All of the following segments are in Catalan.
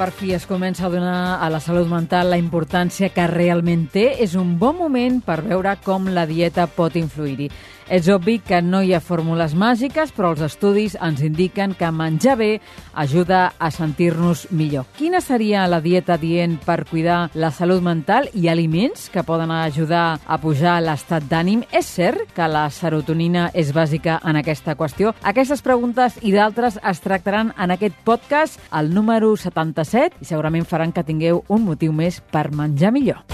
Per fi es comença a donar a la salut mental la importància que realment té, és un bon moment per veure com la dieta pot influir-hi. És obvi que no hi ha fórmules màgiques, però els estudis ens indiquen que menjar bé ajuda a sentir-nos millor. Quina seria la dieta dient per cuidar la salut mental i aliments que poden ajudar a pujar l'estat d'ànim? És cert que la serotonina és bàsica en aquesta qüestió? Aquestes preguntes i d'altres es tractaran en aquest podcast, el número 77, i segurament faran que tingueu un motiu més per menjar millor.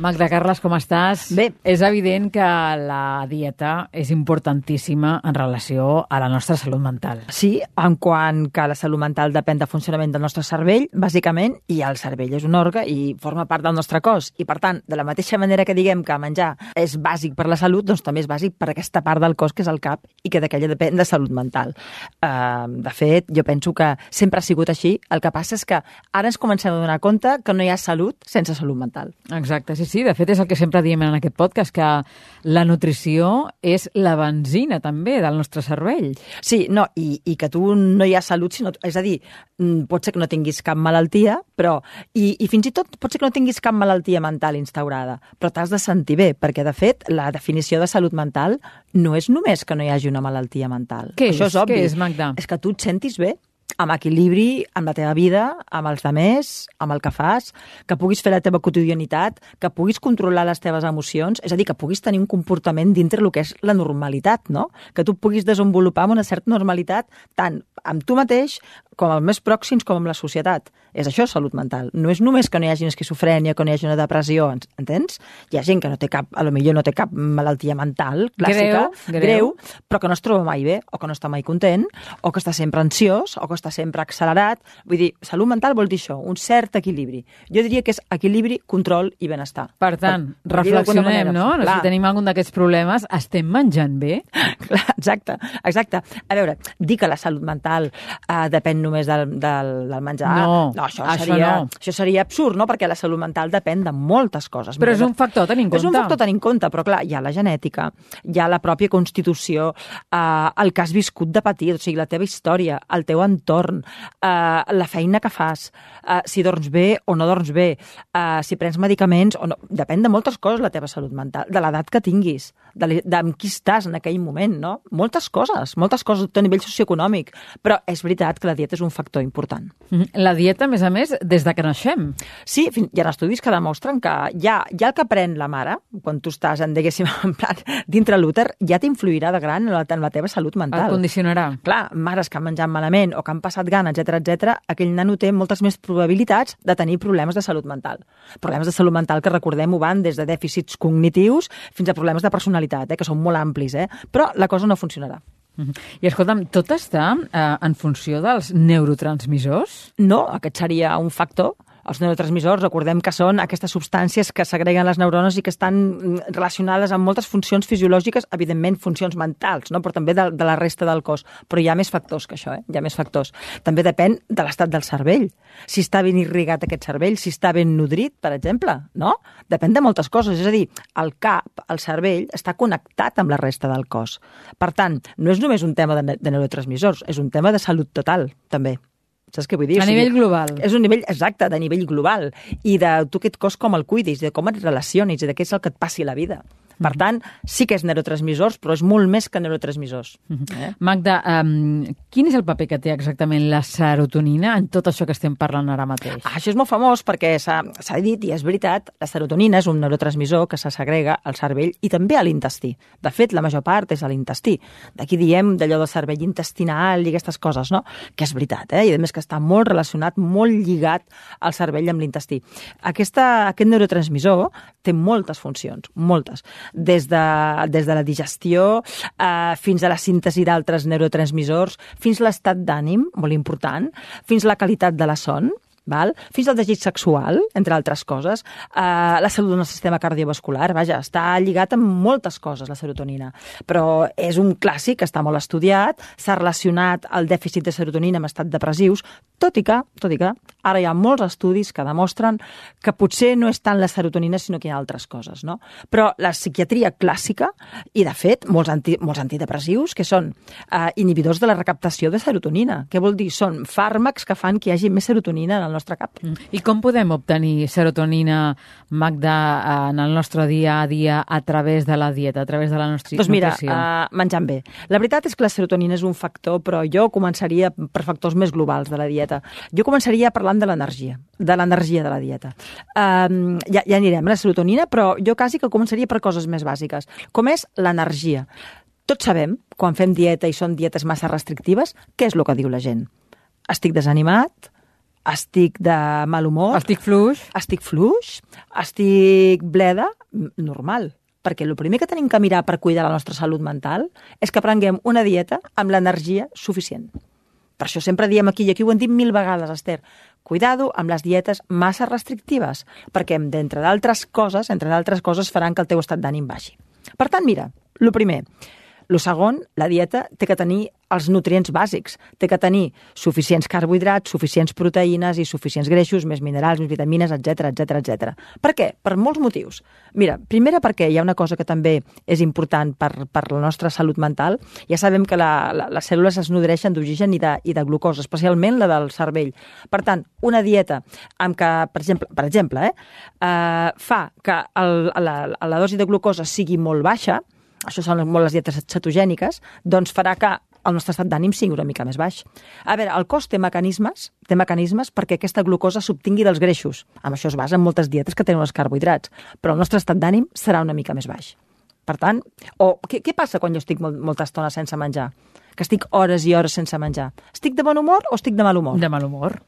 Magda Carles, com estàs? Bé. És evident que la dieta és importantíssima en relació a la nostra salut mental. Sí, en quant que la salut mental depèn del funcionament del nostre cervell, bàsicament, i el cervell és un òrgan i forma part del nostre cos. I, per tant, de la mateixa manera que diguem que menjar és bàsic per la salut, doncs també és bàsic per aquesta part del cos que és el cap i que d'aquella depèn de salut mental. Uh, de fet, jo penso que sempre ha sigut així. El que passa és que ara ens comencem a donar compte que no hi ha salut sense salut mental. Exacte, sí, sí, de fet és el que sempre diem en aquest podcast, que la nutrició és la benzina també del nostre cervell. Sí, no, i, i que tu no hi ha salut, sinó, és a dir, mm, pot ser que no tinguis cap malaltia, però, i, i fins i tot pot ser que no tinguis cap malaltia mental instaurada, però t'has de sentir bé, perquè de fet la definició de salut mental no és només que no hi hagi una malaltia mental. Què Això és? és obvi. Què és, Magda? És que tu et sentis bé amb equilibri amb la teva vida, amb els demés, amb el que fas, que puguis fer la teva quotidianitat, que puguis controlar les teves emocions, és a dir, que puguis tenir un comportament dintre el que és la normalitat, no? Que tu puguis desenvolupar amb una certa normalitat tant amb tu mateix com els més pròxims com amb la societat. És això salut mental. No és només que no hi hagi una esquizofrènia, que no hi hagi una depressió, entens? Hi ha gent que no té cap, a lo millor no té cap malaltia mental clàssica, Greu, greu. però que no es troba mai bé, o que no està mai content, o que està sempre ansiós, o que està sempre accelerat. Vull dir, salut mental vol dir això, un cert equilibri. Jo diria que és equilibri, control i benestar. Per tant, per reflexionem, no? no? Clar. Si tenim algun d'aquests problemes, estem menjant bé? Clar, exacte, exacte. A veure, dir que la salut mental uh, depèn només del, del, del menjar... No, no això, això seria, no. això seria absurd, no? Perquè la salut mental depèn de moltes coses. Però és un factor a tenir en És un compte. factor a tenir en compte, però clar, hi ha la genètica, hi ha la pròpia constitució, eh, el que has viscut de petit, o sigui, la teva història, el teu entorn, eh, la feina que fas, eh, si dorms bé o no dorms bé, eh, si prens medicaments o no. Depèn de moltes coses la teva salut mental, de l'edat que tinguis, de, de amb qui estàs en aquell moment, no? Moltes coses, moltes coses a nivell socioeconòmic, però és veritat que la dieta és un factor important. Mhm. La dieta, a més a més, des de que naixem. Sí, fin- hi ha estudis que demostren que ja, ja el que pren la mare, quan tu estàs, en, diguéssim, en plan, dintre l'úter, ja t'influirà de gran en la, en la teva salut mental. Et condicionarà. Clar, mares que han menjat malament o que han passat gana, etc etc, aquell nano té moltes més probabilitats de tenir problemes de salut mental. Problemes de salut mental que recordem ho van des de dèficits cognitius fins a problemes de personalitat, eh, que són molt amplis, eh? però la cosa no funcionarà. Mhm. I escolta'm, tot està eh, en funció dels neurotransmissors? No, aquest seria un factor. Els neurotransmissors, recordem que són aquestes substàncies que segreguen les neurones i que estan mm, relacionades amb moltes funcions fisiològiques, evidentment funcions mentals, no? però també de, de la resta del cos. Però hi ha més factors que això, eh? hi ha més factors. També depèn de l'estat del cervell. Si està ben irrigat aquest cervell, si està ben nodrit, per exemple, no? Depèn de moltes coses. És a dir, el cap, el cervell, està connectat amb la resta del cos. Per tant, no és només un tema de, de neurotransmissors, és un tema de salut total, també. Saps què vull dir? A O sigui, nivell global. És un nivell exacte, de nivell global. I de tu aquest cos com el cuidis, de com et relacionis, i de què és el que et passi a la vida. Per tant, sí que és neurotransmissors, però és molt més que neurotransmissors. Eh? Magda, um, quin és el paper que té exactament la serotonina en tot això que estem parlant ara mateix? Ah, Això és molt famós perquè s'ha dit, i és veritat, la serotonina és un neurotransmissor que se segrega al cervell i també a l'intestí. De fet, la major part és a l'intestí. D'aquí diem d'allò del cervell intestinal i aquestes coses, no? Que és veritat, eh? I a més que està molt relacionat, molt lligat al cervell amb l'intestí. Aquest neurotransmissor té moltes funcions, moltes. Des de, des de la digestió eh, fins a la síntesi d'altres neurotransmissors, fins l'estat d'ànim, molt important, fins la qualitat de la son, val? fins al desig sexual, entre altres coses, eh, la salut del sistema cardiovascular, vaja, està lligat amb moltes coses, la serotonina. Però és un clàssic, està molt estudiat, s'ha relacionat el dèficit de serotonina amb estat depressius, tot i que, tot i que, ara hi ha molts estudis que demostren que potser no és tant la serotonina, sinó que hi ha altres coses, no? Però la psiquiatria clàssica, i de fet, molts, anti, molts antidepressius, que són eh, inhibidors de la recaptació de serotonina. Què vol dir? Són fàrmacs que fan que hi hagi més serotonina en el nostre cap. Mm. I com podem obtenir serotonina, Magda, en el nostre dia a dia a través de la dieta, a través de la nostra doncs mira, nutrició? Uh, menjant bé. La veritat és que la serotonina és un factor, però jo començaria per factors més globals de la dieta. Jo començaria parlant de l'energia, de l'energia de la dieta. Um, ja, ja anirem a la serotonina, però jo quasi que començaria per coses més bàsiques, com és l'energia. Tots sabem, quan fem dieta i són dietes massa restrictives, què és el que diu la gent? Estic desanimat, estic de mal humor... Estic fluix. Estic fluix, estic bleda, normal. Perquè el primer que tenim que mirar per cuidar la nostra salut mental és que prenguem una dieta amb l'energia suficient. Per això sempre diem aquí, i aquí ho hem dit mil vegades, Esther, cuidado amb les dietes massa restrictives, perquè, d'entre d'altres coses, entre d'altres coses, faran que el teu estat d'ànim baixi. Per tant, mira, el primer, el segon, la dieta té que tenir els nutrients bàsics. Té que tenir suficients carbohidrats, suficients proteïnes i suficients greixos, més minerals, més vitamines, etc etc etc. Per què? Per molts motius. Mira, primera perquè hi ha una cosa que també és important per, per la nostra salut mental. Ja sabem que la, la, les cèl·lules es nodreixen d'oxigen i, de, i de glucosa, especialment la del cervell. Per tant, una dieta amb que, per exemple, per exemple eh, eh, fa que el, la, la dosi de glucosa sigui molt baixa, això són molt les dietes cetogèniques, doncs farà que el nostre estat d'ànim sigui una mica més baix. A veure, el cos té mecanismes, té mecanismes perquè aquesta glucosa s'obtingui dels greixos. Amb això es basa en moltes dietes que tenen els carbohidrats, però el nostre estat d'ànim serà una mica més baix. Per tant, o què, què passa quan jo estic molt, molta estona sense menjar? Que estic hores i hores sense menjar. Estic de bon humor o estic de mal humor? De mal humor.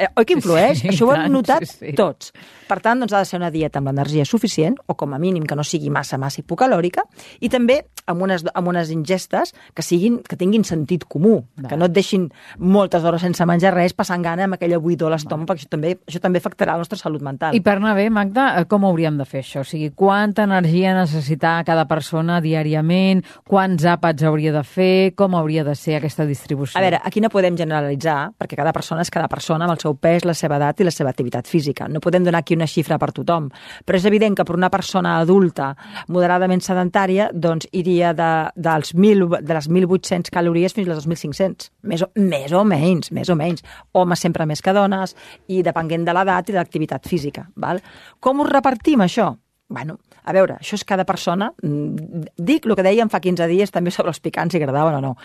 Eh, oi que influeix? Sí, Això ho hem tant, notat sí, sí. tots. Per tant, doncs ha de ser una dieta amb l'energia suficient, o com a mínim que no sigui massa, massa hipocalòrica, i també amb unes, amb unes ingestes que, siguin, que tinguin sentit comú, Va. que no et deixin moltes hores sense menjar res, passant gana amb aquella buidor a l'estómac, perquè això també, això també afectarà la nostra salut mental. I per anar bé, Magda, eh, com hauríem de fer això? O sigui, quanta energia necessita cada persona diàriament? Quants àpats hauria de fer? Com hauria de ser aquesta distribució? A veure, aquí no podem generalitzar, perquè cada persona és cada persona amb el seu pes, la seva edat i la seva activitat física. No podem donar aquí una xifra per tothom, però és evident que per una persona adulta moderadament sedentària, doncs iria de, dels 1.000, de les 1.800 calories fins a les 2.500, més o, més o menys, més o menys. Homes sempre més que dones i depenent de l'edat i de l'activitat física. Val? Com ho repartim, això? Bueno, a veure, això és cada persona. Mm, Dic el que dèiem fa 15 dies també sobre els picants, si agradaven o no.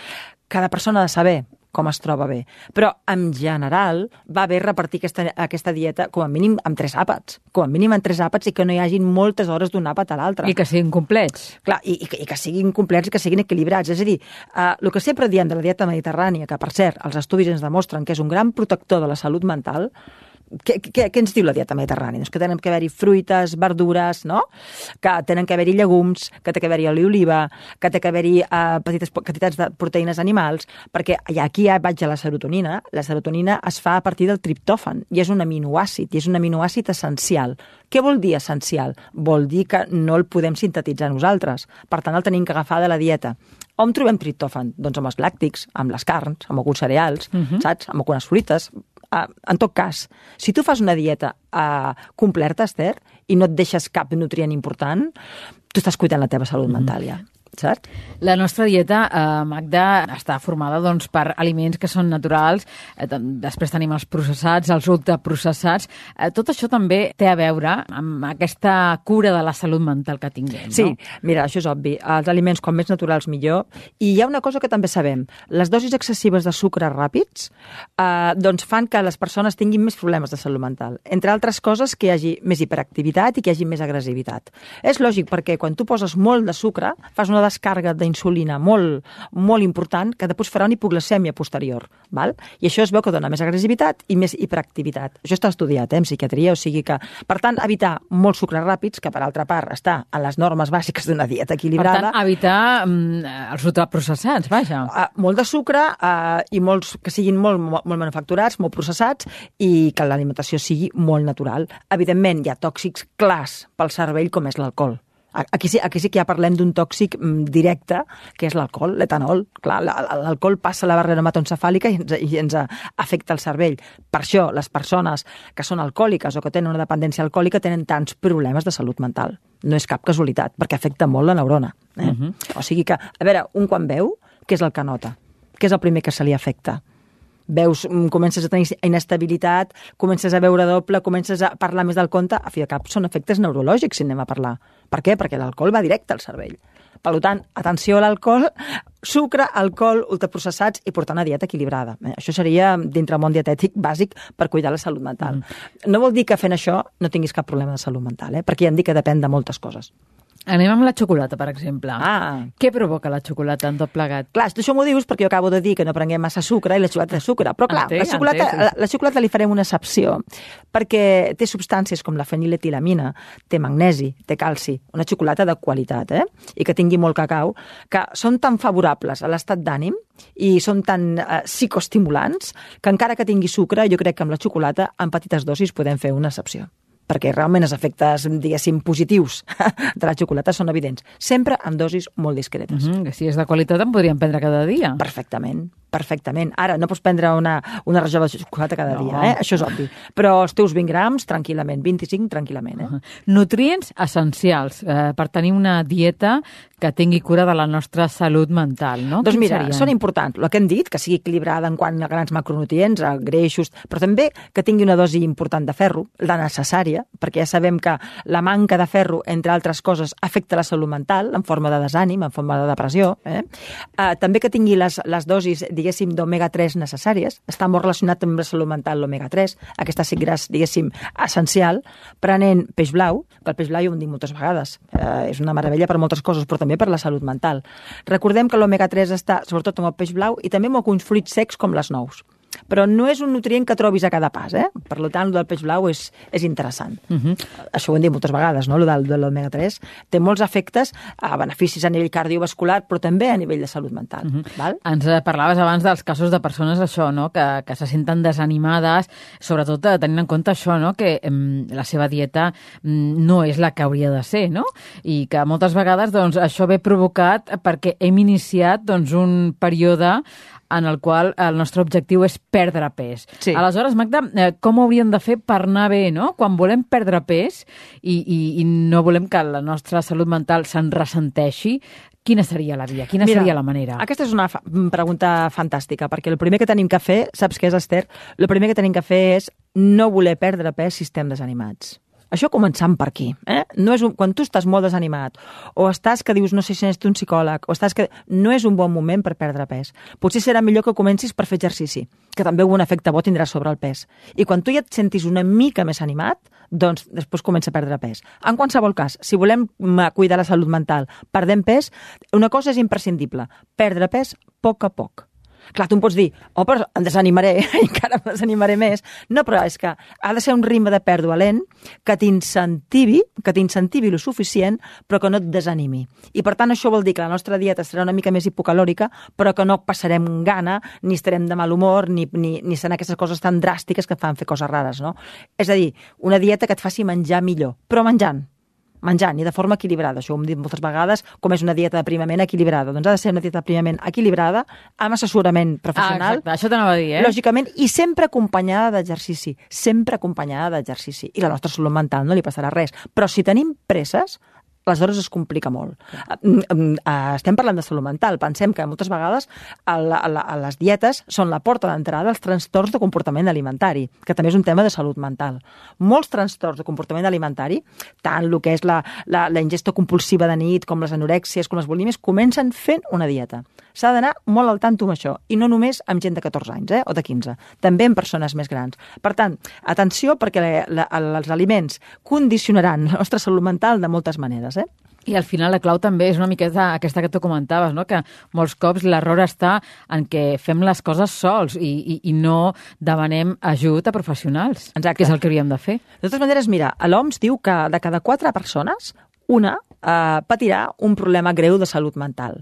Cada persona ha de saber com es troba bé. Però, en general, va bé repartir aquesta, aquesta dieta com a mínim amb tres àpats. Com a mínim amb tres àpats i que no hi hagin moltes hores d'un àpat a l'altre. I que siguin complets. Clar, i, i, que, i que siguin complets i que siguin equilibrats. És a dir, eh, el que sempre diem de la dieta mediterrània, que per cert, els estudis ens demostren que és un gran protector de la salut mental, què, què, què ens diu la dieta mediterrània? Doncs que tenen que haver-hi fruites, verdures, no? que tenen que haver-hi llegums, que té que haver-hi oli oliva, que té que haver-hi eh, petites quantitats de proteïnes animals, perquè aquí ja vaig a la serotonina. La serotonina es fa a partir del triptòfan i és un aminoàcid, i és un aminoàcid essencial. Què vol dir essencial? Vol dir que no el podem sintetitzar nosaltres. Per tant, el tenim que agafar de la dieta. On trobem triptòfan? Doncs amb els làctics, amb les carns, amb alguns cereals, uh -huh. saps? Amb algunes fruites. Uh, en tot cas, si tu fas una dieta uh, completa, Esther, i no et deixes cap nutrient important, tu estàs cuidant la teva salut mental ja saps? La nostra dieta, eh, Magda, està formada doncs, per aliments que són naturals, eh, després tenim els processats, els ultraprocessats. Eh, tot això també té a veure amb aquesta cura de la salut mental que tinguem, Sí, no? mira, això és obvi. Els aliments, com més naturals, millor. I hi ha una cosa que també sabem. Les dosis excessives de sucre ràpids eh, doncs fan que les persones tinguin més problemes de salut mental. Entre altres coses, que hi hagi més hiperactivitat i que hi hagi més agressivitat. És lògic, perquè quan tu poses molt de sucre, fas una descàrrega d'insulina molt, molt important que després farà una hipoglicèmia posterior. Val? I això es veu que dona més agressivitat i més hiperactivitat. Això està estudiat eh, en psiquiatria, o sigui que, per tant, evitar molts sucres ràpids, que per altra part està a les normes bàsiques d'una dieta equilibrada. Per tant, evitar mm, els ultraprocessats, vaja. Uh, molt de sucre uh, i molts que siguin molt, molt, molt manufacturats, molt processats i que l'alimentació sigui molt natural. Evidentment, hi ha tòxics clars pel cervell com és l'alcohol. Aquí sí, aquí sí que ja parlem d'un tòxic mm, directe, que és l'alcohol, l'etanol. Clar, l'alcohol passa la barrera hematoencefàlica i ens, i ens afecta el cervell. Per això, les persones que són alcohòliques o que tenen una dependència alcohòlica tenen tants problemes de salut mental. No és cap casualitat, perquè afecta molt la neurona. Eh? Uh -huh. O sigui que, a veure, un quan veu, què és el que nota? Què és el primer que se li afecta? Veus, mm, comences a tenir inestabilitat, comences a veure doble, comences a parlar més del compte, a fi de cap són efectes neurològics si anem a parlar. Per què? Perquè l'alcohol va directe al cervell. Per tant, atenció a l'alcohol, sucre, alcohol, ultraprocessats i portar una dieta equilibrada. Eh, això seria, dintre el món dietètic, bàsic per cuidar la salut mental. Mm. No vol dir que fent això no tinguis cap problema de salut mental, eh? perquè ja hem dit que depèn de moltes coses. Anem amb la xocolata, per exemple. Ah. Què provoca la xocolata en tot plegat? Clar, això m'ho dius perquè jo acabo de dir que no prenguem massa sucre i la xocolata de sucre. Però clar, entenc, la, xocolata, entenc, la, la xocolata li farem una excepció perquè té substàncies com la feniletilamina, té magnesi, té calci, una xocolata de qualitat, eh? I que tingui molt cacau, que són tan favorables a l'estat d'ànim i són tan eh, psicoestimulants que encara que tingui sucre, jo crec que amb la xocolata en petites dosis podem fer una excepció perquè realment els efectes, diguéssim, positius de la xocolata són evidents. Sempre en dosis molt discretes. Mm -hmm, si és de qualitat en podríem prendre cada dia. Perfectament, perfectament. Ara, no pots prendre una, una rajola de xocolata cada no. dia, eh? això és obvi. Però els teus 20 grams, tranquil·lament, 25 tranquil·lament. Eh? Uh -huh. Nutrients essencials eh, per tenir una dieta que tingui cura de la nostra salut mental, no? Doncs mira, serien? són importants. El que hem dit, que sigui equilibrada en quant a grans macronutrients, a greixos, però també que tingui una dosi important de ferro, la necessària, perquè ja sabem que la manca de ferro, entre altres coses, afecta la salut mental en forma de desànim, en forma de depressió. Eh? Eh, també que tingui les, les dosis, diguéssim, d'omega-3 necessàries. Està molt relacionat amb la salut mental l'omega-3, aquesta sí gràs, diguéssim, essencial, prenent peix blau, que el peix blau ja ho dit moltes vegades, eh, és una meravella per moltes coses, però també per la salut mental. Recordem que l'omega-3 està sobretot en el peix blau i també en alguns fruits secs com les nous però no és un nutrient que trobis a cada pas, eh? Per tant, el del peix blau és, és interessant. Uh mhm. -huh. Això ho hem dit moltes vegades, no?, el del, de l'omega-3. Té molts efectes, a beneficis a nivell cardiovascular, però també a nivell de salut mental. Uh mhm. -huh. val? Ens eh, parlaves abans dels casos de persones, això, no?, que, que se senten desanimades, sobretot eh, tenint en compte això, no?, que em, la seva dieta mm, no és la que hauria de ser, no?, i que moltes vegades, doncs, això ve provocat perquè hem iniciat, doncs, un període en el qual el nostre objectiu és perdre pes. Sí. Aleshores, Magda, eh, com hauríem de fer per anar bé, no? Quan volem perdre pes i, i, i no volem que la nostra salut mental se'n ressenteixi, Quina seria la via? Quina Mira, seria la manera? Aquesta és una fa pregunta fantàstica, perquè el primer que tenim que fer, saps què és, Esther? El primer que tenim que fer és no voler perdre pes si estem desanimats. Això començant per aquí. Eh? No és un, quan tu estàs molt desanimat, o estàs que dius no sé si necessito un psicòleg, o estàs que... No és un bon moment per perdre pes. Potser serà millor que comencis per fer exercici, que també un efecte bo tindrà sobre el pes. I quan tu ja et sentis una mica més animat, doncs després comença a perdre pes. En qualsevol cas, si volem cuidar la salut mental, perdem pes, una cosa és imprescindible, perdre pes poc a poc Clar, tu em pots dir, oh, però em desanimaré, encara em desanimaré més. No, però és que ha de ser un ritme de pèrdua lent que t'incentivi, que t'incentivi lo suficient, però que no et desanimi. I per tant això vol dir que la nostra dieta serà una mica més hipocalòrica, però que no passarem gana, ni estarem de mal humor, ni, ni, ni seran aquestes coses tan dràstiques que fan fer coses rares, no? És a dir, una dieta que et faci menjar millor, però menjant, menjant i de forma equilibrada. Això ho hem dit moltes vegades, com és una dieta d'aprimament equilibrada. Doncs ha de ser una dieta d'aprimament equilibrada, amb assessorament professional. Ah, exacte, això t'anava a dir, eh? Lògicament, i sempre acompanyada d'exercici. Sempre acompanyada d'exercici. I la nostra salut mental no li passarà res. Però si tenim presses, aleshores es complica molt. Mm, mm, eh, estem parlant de salut mental. Pensem que moltes vegades les dietes són la porta d'entrada als trastorns de comportament alimentari, que també és un tema de salut mental. Molts trastorns de comportament alimentari, tant el que és la, la, la ingesta compulsiva de nit, com les anorèxies, com les bulímies, comencen fent una dieta. S'ha d'anar molt al tanto amb això, i no només amb gent de 14 anys eh, o de 15, també amb persones més grans. Per tant, atenció perquè la, la, els aliments condicionaran la nostra salut mental de moltes maneres vegades, eh? I al final la clau també és una miqueta aquesta que tu comentaves, no? que molts cops l'error està en què fem les coses sols i, i, i no demanem ajut a professionals, Exacte. que és el que hauríem de fer. De totes maneres, mira, l'OMS diu que de cada quatre persones, una eh, patirà un problema greu de salut mental.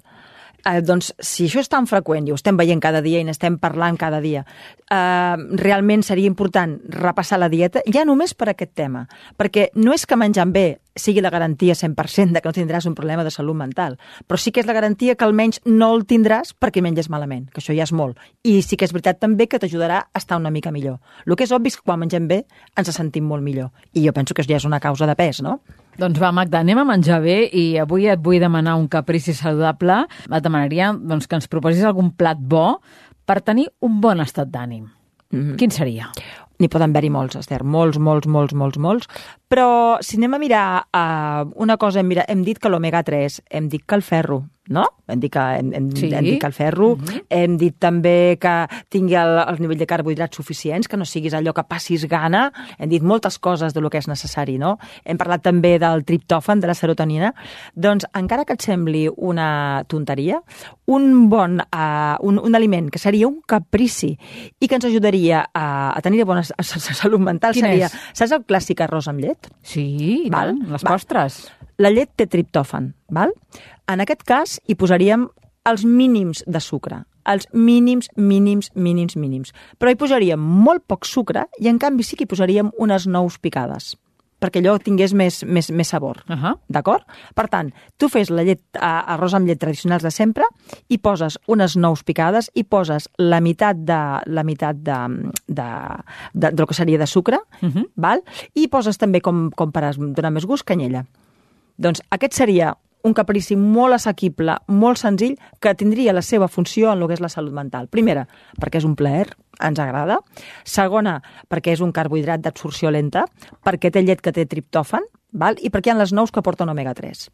Eh, doncs, si això és tan freqüent i ho estem veient cada dia i n'estem parlant cada dia, eh, realment seria important repassar la dieta ja només per aquest tema. Perquè no és que menjant bé sigui la garantia 100% de que no tindràs un problema de salut mental, però sí que és la garantia que almenys no el tindràs perquè menges malament, que això ja és molt. I sí que és veritat també que t'ajudarà a estar una mica millor. El que és obvi és que quan mengem bé ens sentim molt millor. I jo penso que ja és una causa de pes, no? Doncs va, Magda, anem a menjar bé i avui et vull demanar un caprici saludable. Et demanaria doncs, que ens proposis algun plat bo per tenir un bon estat d'ànim. Mm -hmm. Quin seria? N'hi poden haver-hi molts, Esther, molts, molts, molts, molts, molts. Però si anem a mirar uh, una cosa, mira, hem dit que l'omega-3, hem dit que el ferro, no? Hem dit que, hem, hem, Sí. hem dit que el ferro, mm -hmm. hem dit també que tingui el, el nivell de carbohidrats suficients, que no siguis allò que passis gana, hem dit moltes coses de lo que és necessari, no? Hem parlat també del triptòfan, de la serotonina. Doncs, encara que et sembli una tonteria, un bon, uh, un, un aliment que seria un caprici i que ens ajudaria a, a tenir bona salut mental Quin seria... és? Saps el clàssic arròs amb llet? Sí, Val, tant, les val. postres. La llet té triptòfan, val? En aquest cas hi posaríem els mínims de sucre. Els mínims, mínims, mínims, mínims. Però hi posaríem molt poc sucre i en canvi sí que hi posaríem unes nous picades perquè allò tingués més, més, més sabor. Uh -huh. D'acord? Per tant, tu fes la llet, arròs amb llet tradicionals de sempre i poses unes nous picades i poses la meitat de, la meitat de, de, de, del que seria de sucre, uh Mhm. -huh. val? i poses també, com, com per donar més gust, canyella. Doncs aquest seria un caprici molt assequible, molt senzill, que tindria la seva funció en el que és la salut mental. Primera, perquè és un plaer, ens agrada. Segona, perquè és un carbohidrat d'absorció lenta, perquè té llet que té triptòfan, val? i perquè hi ha les nous que porten omega-3.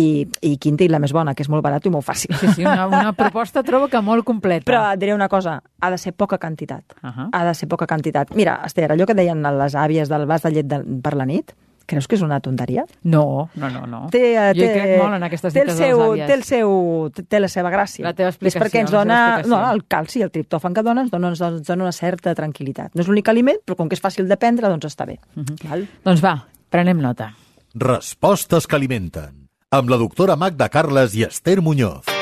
I, i quinta i la més bona, que és molt barat i molt fàcil. Sí, sí, una, una proposta trobo que molt completa. Però et diré una cosa, ha de ser poca quantitat. Uh -huh. Ha de ser poca quantitat. Mira, Esther, allò que deien les àvies del vas de llet de, per la nit, creus que és una tonteria? No, no, no, no. té, eh, jo té, crec molt en aquestes té el dites seu, de les àvies. té, el seu, té la seva gràcia. La teva És explicació, perquè ens dona, no, el calci, el triptòfan que dona ens dona, ens dona una certa tranquil·litat. No és l'únic aliment, però com que és fàcil de prendre, doncs està bé. Uh Mhm. -huh. Val? Doncs va, prenem nota. Respostes que alimenten. Amb la doctora Magda Carles i Esther Muñoz.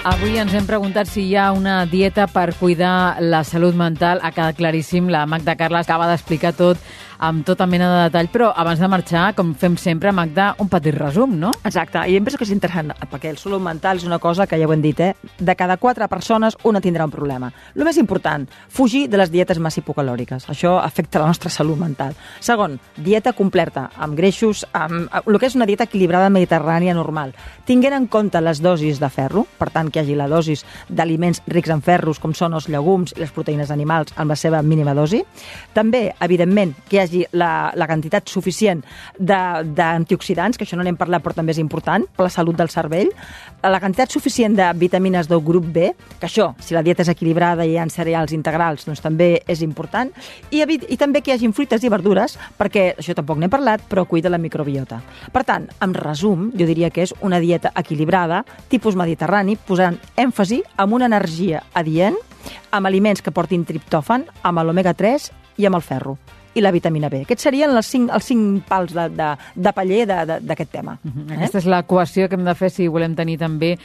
Avui ens hem preguntat si hi ha una dieta per cuidar la salut mental. Ha quedat claríssim, la Magda Carles acaba d'explicar tot amb tota mena de detall, però abans de marxar, com fem sempre, Magda, un petit resum, no? Exacte, i em penso que és interessant, perquè el salut mental és una cosa que ja ho hem dit, eh? De cada quatre persones, una tindrà un problema. El més important, fugir de les dietes massa hipocalòriques. Això afecta la nostra salut mental. Segon, dieta completa, amb greixos, amb el que és una dieta equilibrada mediterrània normal. Tinguent en compte les dosis de ferro, per tant, que hi hagi la dosis d'aliments rics en ferros, com són els llegums i les proteïnes animals, amb la seva mínima dosi. També, evidentment, que hi hagi la, la quantitat suficient d'antioxidants, que això no n'hem parlat però també és important per la salut del cervell, la quantitat suficient de vitamines del grup B, que això, si la dieta és equilibrada i hi ha cereals integrals, doncs també és important, i, i també que hi hagin fruites i verdures, perquè això tampoc n'hem parlat, però cuida la microbiota. Per tant, en resum, jo diria que és una dieta equilibrada, tipus mediterrani, posant èmfasi en una energia adient, amb aliments que portin triptòfan, amb l'omega-3 i amb el ferro i la vitamina B. Aquests serien els cinc, els cinc pals de, de, de paller d'aquest tema. Eh? Aquesta és l'equació que hem de fer si volem tenir també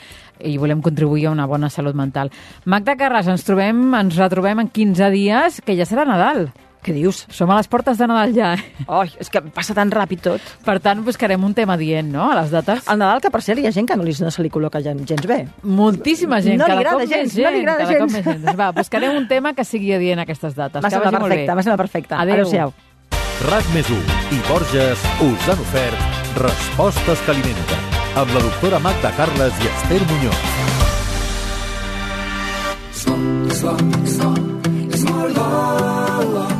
i volem contribuir a una bona salut mental. Magda Carles, ens trobem, ens retrobem en 15 dies, que ja serà Nadal. Què dius? Som a les portes de Nadal ja. eh? Oi, és que passa tan ràpid tot. Per tant, buscarem un tema dient, no?, a les dates. El Nadal, que per cert hi ha gent que no, li, no se li col·loca gens, gens bé. Moltíssima gent, No li agrada cop gens, més no li gent, agrada gens. gent. Doncs Va, buscarem un tema que sigui adient a aquestes dates. Va molt perfecte, bé. va semblar perfecte. Adéu. Adéu-siau. RAC més 1 i Borges us han ofert Respostes que alimenten amb la doctora Magda Carles i Esther Muñoz.